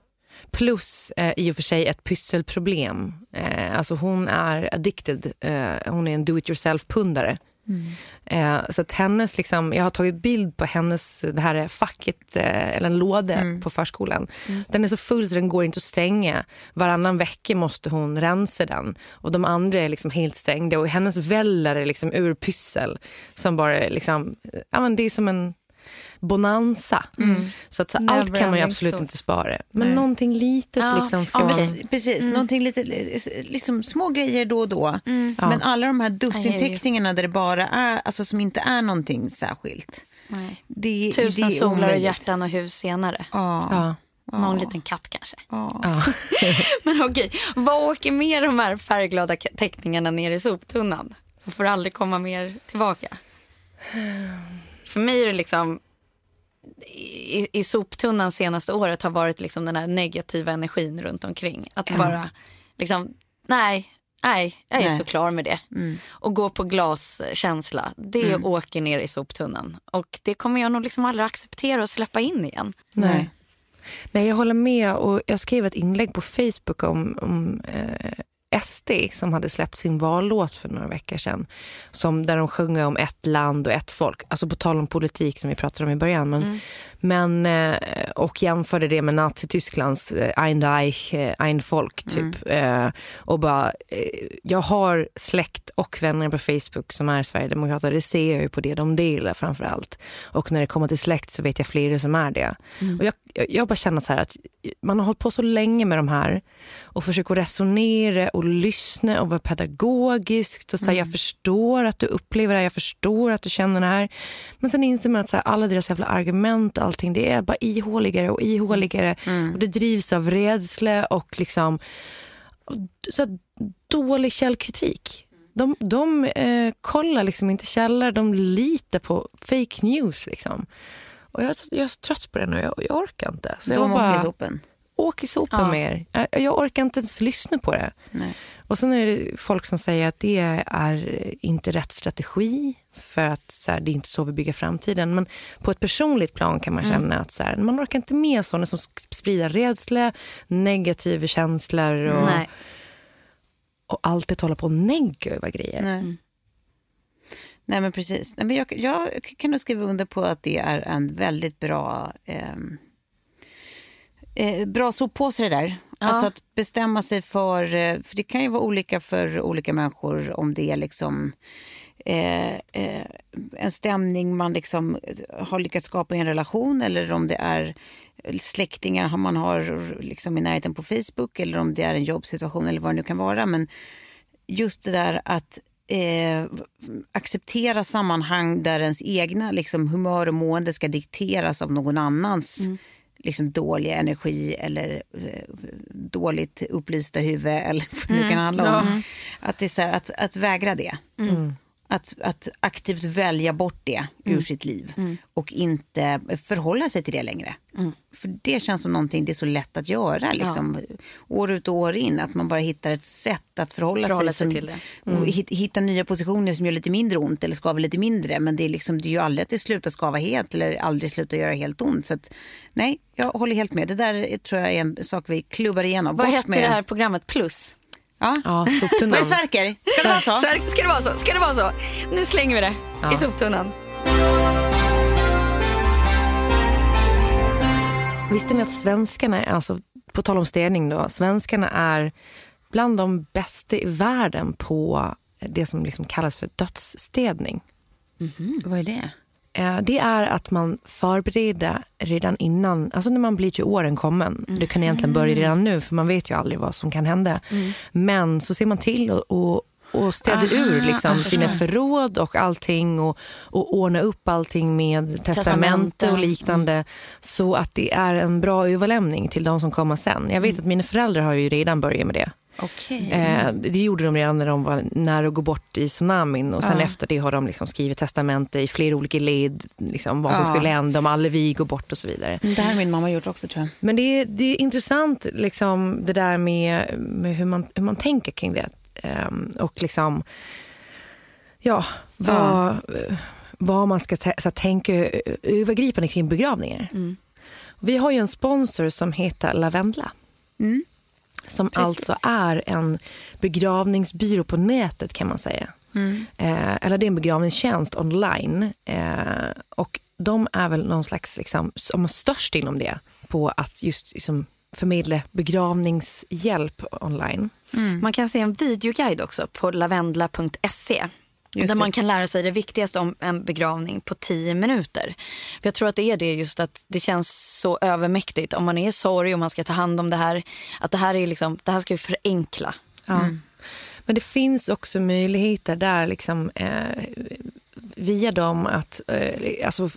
Plus eh, i och för sig ett pysselproblem. Eh, alltså hon är addicted. Eh, hon är en do it yourself-pundare. Mm. Eh, så att hennes, liksom, jag har tagit bild på hennes, det här facket, eh, eller en låda mm. på förskolan. Mm. Den är så full så den går inte att stänga. Varannan vecka måste hon rensa den. Och de andra är liksom helt stängda. Och hennes vällar är liksom ur pyssel. Som bara liksom, ja men det är som en bonanza. Mm. Så, att, så allt kan man ju absolut stort. inte spara. Men Nej. någonting litet ja. liksom från... Ja, precis, mm. någonting lite, liksom små grejer då och då. Mm. Men alla de här dussinteckningarna där det bara är, alltså som inte är någonting särskilt. Nej. Det, Tusen det solar och hjärtan och hus senare. Ja. ja. Någon liten katt kanske. Ja. Men okej, vad åker med de här färgglada teckningarna ner i soptunnan? De får aldrig komma mer tillbaka. För mig är det liksom i, i soptunnan senaste året har varit liksom den här negativa energin runt omkring. Att mm. bara liksom, nej, nej, jag är nej. så klar med det. Mm. Och gå på glaskänsla, det mm. åker ner i soptunnan. Och det kommer jag nog liksom aldrig acceptera och släppa in igen. Nej. Nej, jag håller med. och Jag skrev ett inlägg på Facebook om, om eh, SD som hade släppt sin vallåt för några veckor sedan. Som, där de sjunger om ett land och ett folk. Alltså på tal om politik som vi pratade om i början. Men, mm men, eh, och jämförde det med Nazitysklands eh, Ein Reich, eh, Ein Folk typ. Mm. Och bara, jag har släkt och vänner på Facebook som är Sverigedemokrater. Det ser jag ju på det de delar framför allt. Och när det kommer till släkt så vet jag flera som är det. Mm. Och jag, jag bara känner så här att man har hållit på så länge med de här och försöker resonera och lyssna och vara pedagogiskt och säga mm. jag förstår att du upplever det här, jag förstår att du känner det här. Men sen inser man att så här, alla deras jävla argument allting, det är bara ihåligare och ihåligare mm. och det drivs av rädsla och liksom så dålig källkritik. De, de eh, kollar liksom inte källor, de litar på fake news liksom. Och jag, jag är så trött på det nu, jag, jag orkar inte. Så de åker i sopen? Åk i sopen ja. med er. Jag, jag orkar inte ens lyssna på det. Nej. Och sen är det folk som säger att det är inte rätt strategi för att så här, det är inte så vi bygger framtiden. Men på ett personligt plan kan man mm. känna att så här, man orkar inte med sådana som sprider rädsla, negativa känslor och, Nej. och alltid hålla på över grejer. Nej. Mm. Nej, men precis. Nej, men jag, jag kan nog skriva under på att det är en väldigt bra eh, eh, bra soppåse det där. Ja. Alltså att bestämma sig för, eh, för det kan ju vara olika för olika människor om det är liksom eh, eh, en stämning man liksom har lyckats skapa i en relation eller om det är släktingar man har liksom i närheten på Facebook eller om det är en jobbsituation eller vad det nu kan vara. Men just det där att eh, acceptera sammanhang där ens egna liksom, humör och mående ska dikteras av någon annans mm liksom dålig energi eller eh, dåligt upplysta huvud eller vad det mm. kan handla om. Ja. Att, det är så här, att, att vägra det. Mm att, att aktivt välja bort det mm. ur sitt liv mm. och inte förhålla sig till det längre. Mm. För det känns som någonting det är så lätt att göra liksom, ja. år ut och år in. Att man bara hittar ett sätt att förhålla, förhålla sig, sig, till det. Och mm. hitta nya positioner som gör lite mindre ont eller skaver lite mindre. Men det är, liksom, det är ju aldrig att det slutar skava helt eller aldrig slutar göra helt ont. Så att, nej, jag håller helt med. Det där tror jag är en sak vi klubbar igenom. Vad hette det här programmet Plus? Ja. ja soptunnan. Vad är Sverker? Ska det vara så? Ska det vara så? Ska det vara så? Nu slänger vi det ja. i soptunnan. Visste ni att svenskarna, alltså på tal om städning då, svenskarna är bland de bästa i världen på det som liksom kallas för dödsstädning. Mm -hmm. Vad är det? Eh, det är att man förbereder redan innan, alltså när man blir till åren kommen. Mm. Det kan egentligen börja redan nu för man vet ju aldrig vad som kan hända. Mm. Men så ser man till och, och och städa ur liksom, sina förråd och allting och, och ordna upp allting med testamente och liknande mm. så att det är en bra överlämning till de som kommer sen. Jag vet mm. att mina föräldrar har ju redan börjat med det. Okay. Eh, det gjorde de redan när de var nära att gå bort i tsunamin. Och sen ja. efter det har de liksom skrivit testamente i flera olika led. Liksom, vad som ja. skulle hända om Allevi går bort och så vidare. Det har min mamma gjort också tror jag. Men det är, det är intressant liksom, det där med, med hur, man, hur man tänker kring det. Eh, och liksom, ja, vad, ja. vad man ska så, tänka övergripande kring begravningar. Mm. Vi har ju en sponsor som heter Lavendla. Mm. Som Precis. alltså är en begravningsbyrå på nätet kan man säga. Mm. Eh, eller det är en begravningstjänst online. Eh, och de är väl någon slags, liksom, som är störst inom det, på att just liksom, förmedla begravningshjälp online. Mm. Man kan se en videoguide också på lavendla.se Just där det. man kan lära sig det viktigaste om en begravning på tio minuter. För jag tror att det är det just att det känns så övermäktigt om man är i sorg och man ska ta hand om det här. Att det här, är liksom, det här ska ju förenkla. Ja. Mm. Men det finns också möjligheter där liksom, eh, via dem att eh, alltså,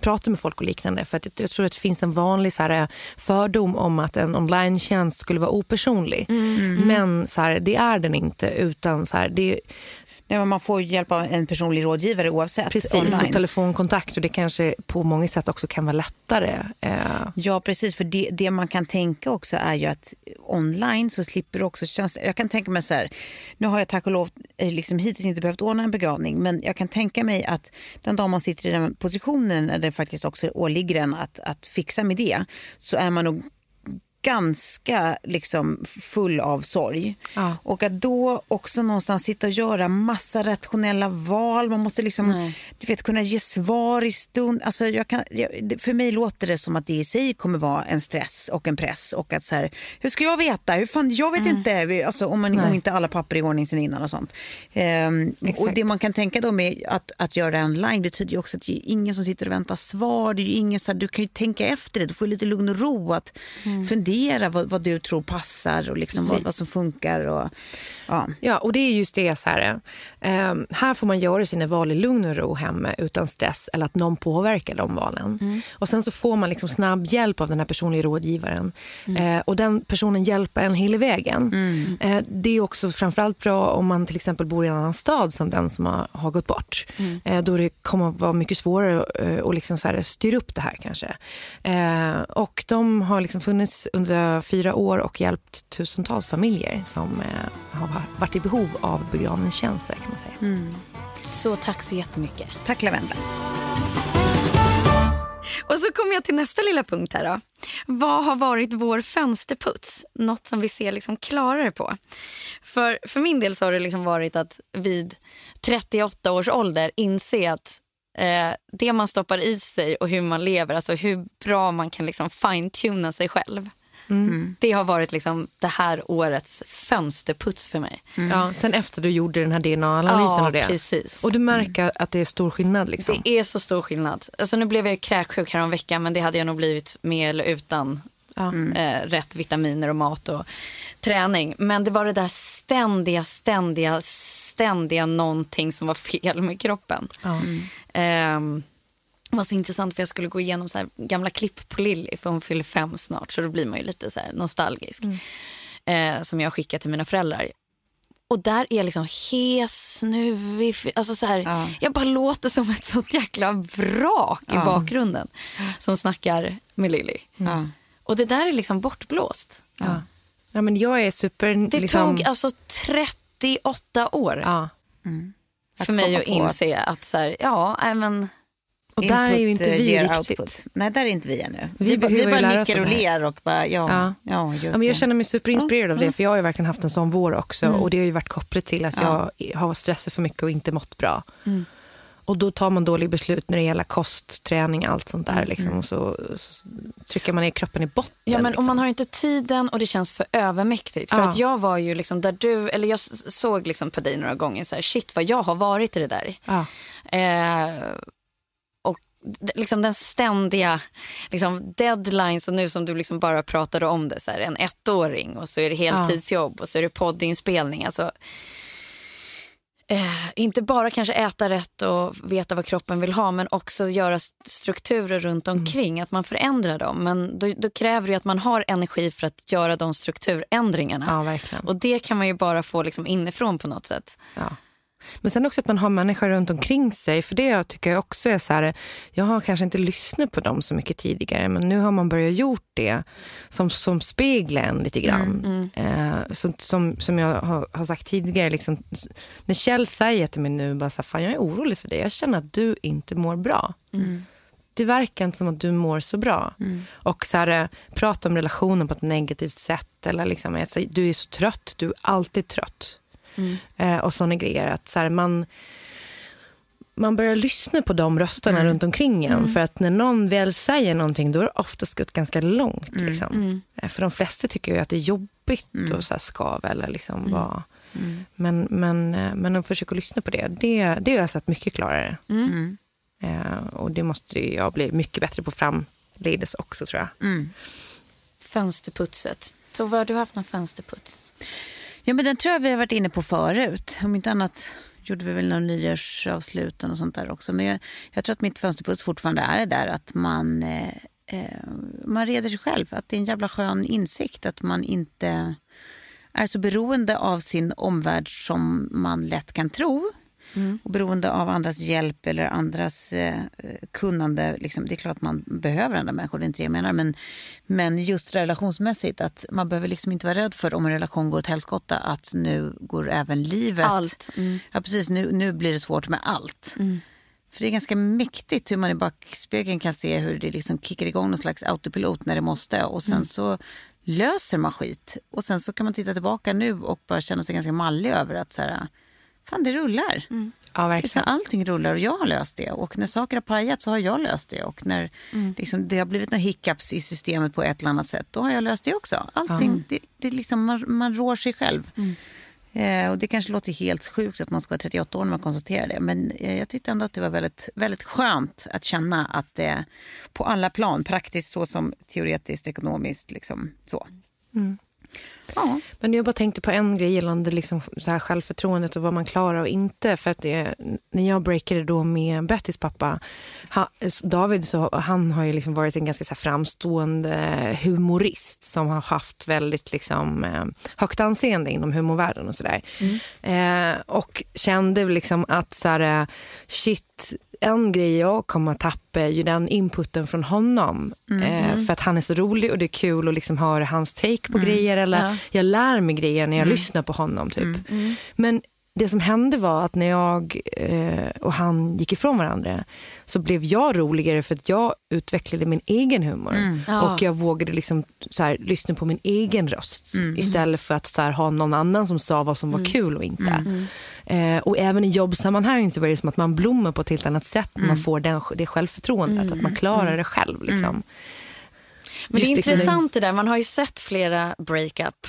prata med folk och liknande. För att jag tror att det finns en vanlig så här, fördom om att en online skulle vara opersonlig. Mm. Men så här, det är den inte. utan så här, det, Nej, man får hjälp av en personlig rådgivare oavsett. Precis, online. och telefonkontakt och det kanske på många sätt också kan vara lättare. Eh. Ja, precis. För det, det, man kan tänka också är ju att online så slipper du också känns, Jag kan tänka mig så här, nu har jag tack och lov eh, liksom hittills inte behövt ordna en begravning, men jag kan tänka mig att den dag man sitter i den positionen när det faktiskt också åligger en att, att fixa med det, så är man nog ganska liksom full av sorg. Ja. Och att då också någonstans sitta och göra massa rationella val. Man måste liksom, du vet, kunna ge svar i stund. Alltså jag kan, jag, för mig låter det som att det i sig kommer vara en stress och en press. Och att så här, hur ska jag veta? Hur fan, jag vet inte. Alltså, om, man, om inte alla papper är i ordning sen innan och sånt. Ehm, och det man kan tänka då med att, att göra en line betyder ju också att det är ingen som sitter och väntar svar. Det är ingen, så här, du kan ju tänka efter det. Du får lite lugn och ro att fundera vad, vad du tror passar och liksom vad, vad som funkar. Och, ja. Ja, och det är just det så här. eh, här får man göra sina val i lugn och ro hemma utan stress eller att någon påverkar de valen. Och sen så får man liksom snabb hjälp av den här personliga rådgivaren. Eh, och den personen hjälper en hela vägen. Eh, det är också framförallt bra om man till exempel bor i en annan stad som den som har, har gått bort. Eh, då det kommer att vara mycket svårare eh, att liksom styra upp det här kanske. Och de har liksom funnits under fyra år och hjälpt tusentals familjer som eh, har varit i behov av begravningstjänster kan man säga. Så tack så jättemycket. Tack Lavendla. Och så kommer jag till nästa lilla punkt här då. Vad har varit vår fönsterputs? Något som vi ser liksom klarare på. För, för min del så har det liksom varit att vid 38 års ålder inse att eh, det man stoppar i sig och hur man lever, alltså hur bra man kan liksom fine-tuna sig själv. Det har varit liksom det här årets fönsterputs för mig. Ja, sen efter du gjorde den här DNA-analysen Ja, och det. precis. Och du märker att det är stor skillnad liksom. Det är så stor skillnad. Alltså nu blev jag ju kräksjuk här om veckan men det hade jag nog blivit med eller utan eh, rätt vitaminer och mat och träning. Men det var det där ständiga, ständiga, ständiga någonting som var fel med kroppen. Ja. Det var så intressant för jag skulle gå igenom så här gamla klipp på Lilly för hon fyller fem snart så då blir man ju lite så nostalgisk. Eh, som jag skickar till mina föräldrar. Och där är jag liksom hes, snuvig. Alltså så här, Ja. Jag bara låter som ett sånt jäkla vrak i bakgrunden som snackar med Lilly. Ja. Och det där är liksom bortblåst. Ja. ja, men jag är super... Det liksom, tog alltså 38 år Ja. för mig att inse att, så här, ja, men Och där är ju Input, inte eh, vi riktigt. output. Nej, där är inte vi ännu. Vi Vi, vi behöver ju bara nickar och ler och bara, ja, Ja. ja. just Ja, men jag det. känner mig superinspirerad av det, för jag har ju verkligen haft en sån vår också. Och det har ju varit kopplat till att jag har stressat för mycket och inte mått bra. Och då tar man dåliga beslut när det gäller kost, träning, allt sånt där. Liksom. Och så, så trycker man ner kroppen i botten. Ja, men liksom. om man har inte tiden och det känns för övermäktigt. För Ja. att jag var ju liksom där du, eller jag såg liksom på dig några gånger så här, shit vad jag har varit i det där. Ja. Eh, och liksom den ständiga liksom deadlines och nu som du liksom bara pratade om det, så här, en ettåring och så är det heltidsjobb och så är det poddinspelning. Alltså, eh, inte bara kanske äta rätt och veta vad kroppen vill ha men också göra st- strukturer runt omkring, att man förändrar dem. Men då, då kräver det att man har energi för att göra de strukturändringarna. ja, verkligen. Och det kan man ju bara få liksom inifrån på något sätt. Ja. Men sen också att man har människor runt omkring sig. För det tycker jag också är så här, jag har kanske inte lyssnat på dem så mycket tidigare, men nu har man börjat gjort det som, som speglar en lite grann. Eh, som, som, som jag har, har sagt tidigare, liksom, när Kjell säger till mig nu, bara så här, fan jag är orolig för dig, jag känner att du inte mår bra. Det verkar inte som att du mår så bra. Och så här, eh, prata om relationen på ett negativt sätt. Eller liksom, alltså, du är så trött, du är alltid trött. Eh, och såna grejer. Att så här, man, man börjar lyssna på de rösterna runt omkring en. För att när någon väl säger någonting, då är det oftast gått ganska långt. Liksom. Eh, För de flesta tycker ju att det är jobbigt att så här, skava eller liksom vara... Men, men, eh, men att försöka lyssna på det, det, det har jag sett mycket klarare. Eh, och det måste ju jag bli mycket bättre på framledes också tror jag. Fönsterputset. Tove, har du haft någon fönsterputs? Ja, men den tror jag vi har varit inne på förut. Om inte annat gjorde vi väl någon nyårsavsluten och sånt där också. Men jag, jag tror att mitt fönsterpuss fortfarande är det där att man, eh, eh, man reder sig själv. Att det är en jävla skön insikt att man inte är så beroende av sin omvärld som man lätt kan tro. Och beroende av andras hjälp eller andras eh, kunnande. Liksom, det är klart att man behöver andra människor, det är inte det jag menar. Men, men just relationsmässigt, att man behöver liksom inte vara rädd för om en relation går åt helskotta, att nu går även livet... Allt. Mm. Ja, precis. Nu, nu blir det svårt med allt. För det är ganska mäktigt hur man i backspegeln kan se hur det liksom kickar igång någon slags autopilot när det måste. Och sen så löser man skit. Och sen så kan man titta tillbaka nu och bara känna sig ganska mallig över att så här, fan det rullar. Ja, Det är så verkligen. här, allting rullar och jag har löst det. Och när saker har pajat så har jag löst det. Och när liksom, det har blivit några hiccups i systemet på ett eller annat sätt, då har jag löst det också. Allting, det, det är liksom, man, man rår sig själv. Eh, och det kanske låter helt sjukt att man ska vara 38 år när man konstaterar det. Men eh, jag tyckte ändå att det var väldigt, väldigt skönt att känna att det på alla plan, praktiskt så som teoretiskt, ekonomiskt, liksom så. Ja. Men jag bara tänkte på en grej gällande liksom så här självförtroendet och vad man klarar och inte. För att det, när jag breakade då med Bettys pappa, ha, David, så, han har ju liksom varit en ganska så framstående humorist som har haft väldigt liksom, eh, högt anseende inom humorvärlden och sådär. Eh, och kände liksom att så här, eh, shit, en grej jag kommer att tappa är ju den inputen från honom. Eh, för att han är så rolig och det är kul att liksom höra hans take på grejer. Eller Ja. Jag lär mig grejer när jag lyssnar på honom. typ. Men det som hände var att när jag eh, och han gick ifrån varandra så blev jag roligare för att jag utvecklade min egen humor. Ja. Och jag vågade liksom så här, lyssna på min egen röst istället för att så här, ha någon annan som sa vad som var kul och inte. Eh, och även i jobbsammanhang så var det som att man blommar på ett helt annat sätt när man får den, det självförtroendet. Att man klarar det själv. Liksom. Men det är intressant det där. Man har ju sett flera breakup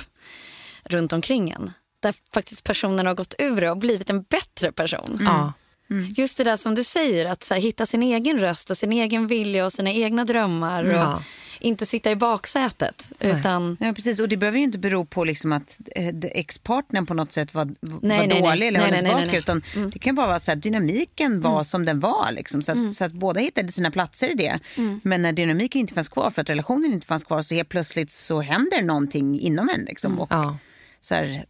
runt omkring en. Där faktiskt personen har gått ur det och blivit en bättre person. Ja. Just det där som du säger, att så här, hitta sin egen röst och sin egen vilja och sina egna drömmar. Och Ja. inte sitta i baksätet. Utan, Ja, precis. Och det behöver ju inte bero på liksom att eh, ex-partnern på något sätt var, var Nej, dålig nej. eller höll Nej, tillbaka. nej. Utan Mm. det kan bara vara så att dynamiken var som den var. Liksom, så, att, så att båda hittade sina platser i det. Mm. Men när dynamiken inte fanns kvar för att relationen inte fanns kvar så helt plötsligt så händer någonting inom en. Liksom, och, Mm. Ja. Så här,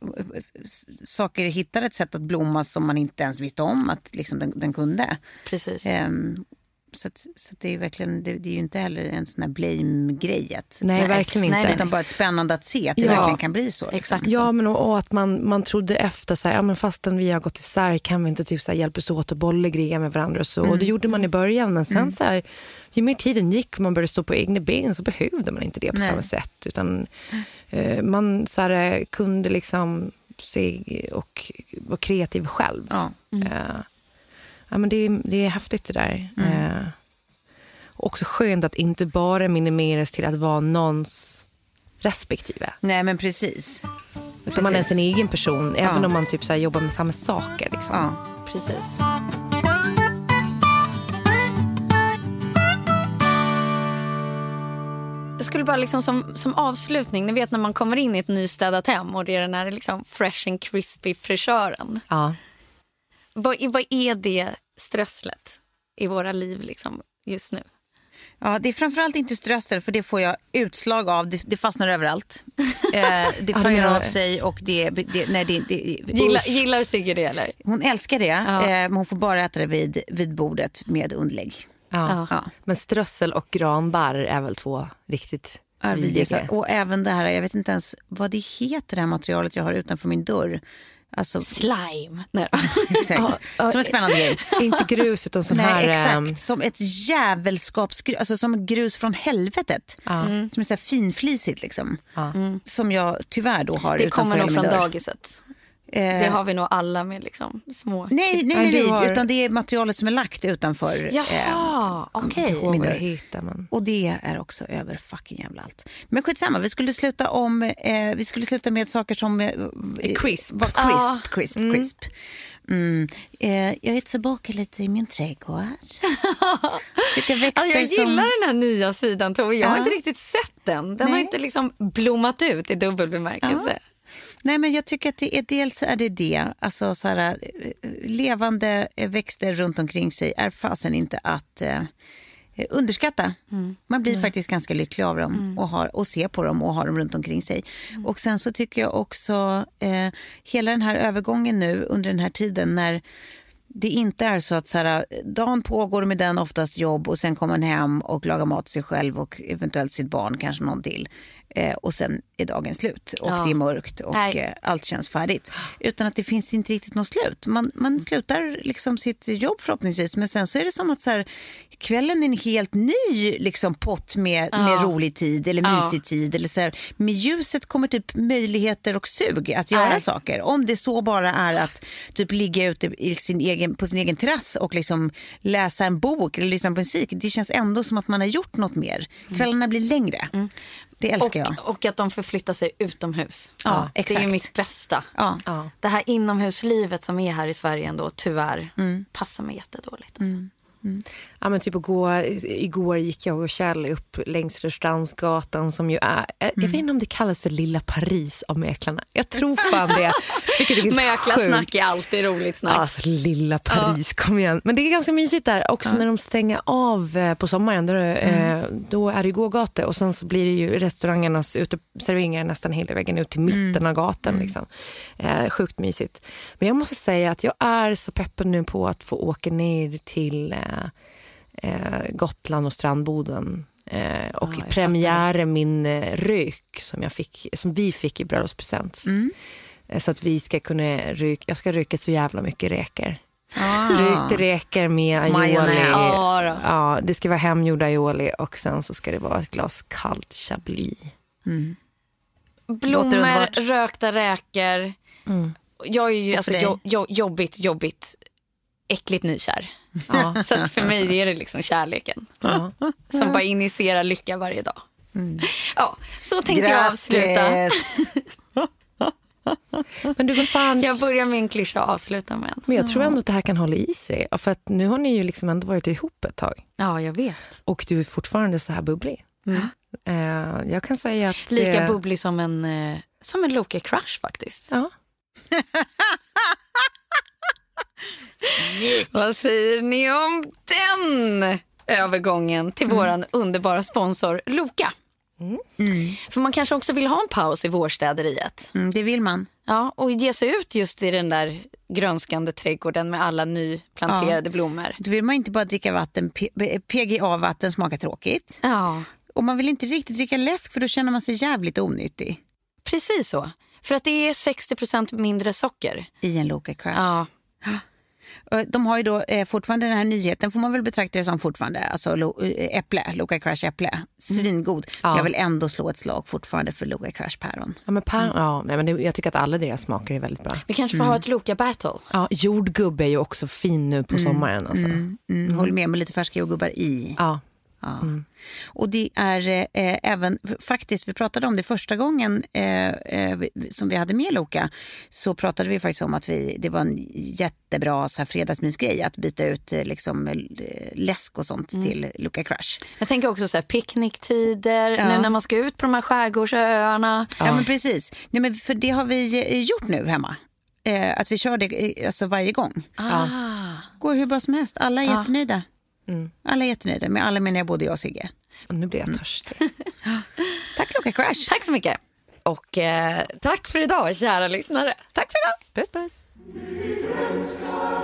saker hittar ett sätt att blomma som man inte ens visste om att liksom, den, den kunde. precis. Ehm, så att, så att det, är verkligen, det, det är ju inte heller en sån här blame-grej. att- Nej, verkligen inte. nej, nej. Utan bara ett spännande att se att det Ja. verkligen kan bli så. liksom. Exakt. Ja, men och, och att man, man trodde efter, så här, ja, men fastän vi har gått isär kan vi inte typ, så här, hjälpas åt och bolla grejer med varandra. Och, så. och det gjorde man i början, men sen så här, ju mer tiden gick och man började stå på egna ben så behövde man inte det på Nej. samma sätt. Utan eh, man så här, eh, kunde liksom se och vara kreativ själv. Ja. Eh, ja, men det, är- det är häftigt det där. Eh, och också skönt att inte bara minimeras till att vara någons respektive. Nej, men precis. Utan man är sin egen person, även Ja. om man typ så jobbar med samma saker. Liksom. Ja. precis. Jag skulle bara liksom som, som avslutning, ni vet när man kommer in i ett nystädat hem och det är den här liksom fresh and crispy frisören. Ja. Vad, är- vad är det strösslet i våra liv liksom just nu? Ja, det är framförallt inte strössel för det får jag utslag av. Det, det fastnar överallt. Eh, det faller menar av sig och det... det, nej, det, det Gillar, usch. gillar Sigge det eller? Hon älskar det, Ja. eh, men hon får bara äta det vid, vid bordet med underlägg. Ja. Ja. Men strössel och granbarr är väl två riktigt Ja, vidriga. Och även det här, jag vet inte ens vad det heter det här materialet jag har utanför min dörr. Alltså, Slime. Nej. exakt. Som en spännande grej. Inte grus utan sån här... Nej, ehm, exakt. Som ett djävulskapsgrus, alltså som grus från helvetet. Ja. Som är så här finflisigt liksom. Ja. Som jag tyvärr då har Det utanför kommer nog från dagiset. Eh, Det har vi nog alla med liksom små... Nej, nej, Ja, nej, nej har- utan det är materialet som är lagt utanför. eh, Jaha, okej. dörr. heter, men... Och det är också över fucking jävla allt. Men skitsamma, vi skulle sluta om, eh, vi skulle sluta med saker som eh, Crisp. Var crisp, crisp, crisp. Mm. Eh, jag är tillbaka lite i min trädgård. Alltså jag som... gillar den här nya sidan Tove. Jag har Ja. inte riktigt sett den. Den har Nej. inte liksom blommat ut i dubbel bemärkelse. Nej, men jag tycker att det är, dels är det det, alltså så här, eh, levande eh, växter runt omkring sig är fasen inte att eh, underskatta. Man blir faktiskt ganska lycklig av dem och, har, och ser på dem och har dem runt omkring sig. Och sen så tycker jag också eh, hela den här övergången nu under den här tiden när det inte är så att så här, dagen pågår med den oftast jobb och sen kommer man hem och lagar mat till sig själv och eventuellt sitt barn, kanske någon till. Eh, och sen är dagen slut och Ja. det är mörkt och eh, allt känns färdigt. Utan att det finns inte riktigt något slut. Man, man slutar liksom sitt jobb förhoppningsvis men sen så är det som att så här, kvällen är en helt ny liksom, pott med, med rolig tid eller Ja. mysig tid. Eller så här, med ljuset kommer typ möjligheter och sug att göra Nej. saker. Om det så bara är att typ ligga ute i sin egen, på sin egen terrass och liksom läsa en bok eller lyssna på musik. Det känns ändå som att man har gjort något mer. Kvällarna blir längre. Det älskar jag. Och, och att de förflyttar sig utomhus. Ja, Det är exakt. ju mitt bästa. Ja. Ja. Det här inomhuslivet som är här i Sverige ändå, tyvärr, Mm. passar mig jättedåligt. Alltså. Ja, men typ igår, igår gick jag och Kjell upp längs Rörstrandsgatan som ju är... Jag vet inte om det kallas för Lilla Paris av mäklarna. Jag tror fan det. Vilket är Mäklarsnack är alltid roligt snack. Alltså lilla Paris, kom igen. Men det är ganska mysigt där. Också när de stänger av eh, på sommaren. Då, eh, då är det gågata och sen så blir det ju restaurangernas uteserveringar nästan hela vägen ut till mitten av gatan. Liksom. Eh, sjukt mysigt. Men jag måste säga att jag är så peppad nu på att få åka ner till eh, Gotland och strandboden. Eh, och Ja, jag premiära min eh, rök som, jag fick, som vi fick i bröllopspresent. Eh, Så att vi ska kunna ryka, jag ska ryka så jävla mycket räkor. Ah. Rykte räkor med aioli. Majonnäs. Ja, det ska vara hemgjord aioli och sen så ska det vara ett glas kallt chablis. Låter Blommor, rökta räkor. Jag är ju alltså, jo, jo, jobbigt, jobbigt, äckligt nykär. Ja. Så för mig är det liksom kärleken Ja. som bara initierar lycka varje dag. Ja, så tänkte jag avsluta. Grattis! Men du, vad fan, Jag börjar med en klyscha och avslutar med en. men jag tror ändå att det här kan hålla i sig. För att nu har ni ju liksom ändå varit ihop ett tag. Ja, jag vet. Och du är fortfarande så här bubblig. Eh, jag kan säga att... Lika eh, bubblig som en, som en Loka-crush faktiskt. Ja. Vad säger ni om den övergången till våran underbara sponsor Loka? För man kanske också vill ha en paus i vårstäderiet. Mm, det vill man. Ja, och ge sig ut just i den där grönskande trädgården med alla nyplanterade blommor. Då vill man inte bara dricka vatten, PGA-vatten smakar tråkigt. Ja, Och man vill inte riktigt dricka läsk för då känner man sig jävligt onyttig precis så. För att det är 60% mindre socker. i en Loka Crush. Ja, De har ju då eh, fortfarande den här nyheten, får man väl betrakta det som fortfarande, alltså lo, eh, äpple, Loka Crush äpple. Svingod. Ja. Jag vill ändå slå ett slag fortfarande för Loka Crush päron. Ja, men, per, ja, nej, men det, jag tycker att alla deras smaker är väldigt bra. vi kanske får ha ett Loka-battle. Ja, jordgubbe är ju också fin nu på sommaren. Alltså. Mm, Håller med med lite färska jordgubbar i. Ja. Ja. Och det är eh, även, faktiskt, vi pratade om det första gången eh, eh, som vi hade med Loka, så pratade vi faktiskt om att vi, det var en jättebra så här, fredagsmysgrej att byta ut eh, liksom, eh, läsk och sånt till Loka Crush. Jag tänker också så här, picknicktider, Ja. nu när man ska ut på de här skärgårdsöarna. Ja, men precis. Nej, men för det har vi eh, gjort nu hemma. Att vi kör det alltså, varje gång. Ah. Går hur bra som helst. Alla är jättenöjda. Alla är jättenöjda. Med alla menar jag både jag och Sigge. Och nu blir jag törstig. Tack Loka Crush. Tack så mycket. Och eh, tack för idag, kära lyssnare. Tack för idag. Puss, puss. Producerat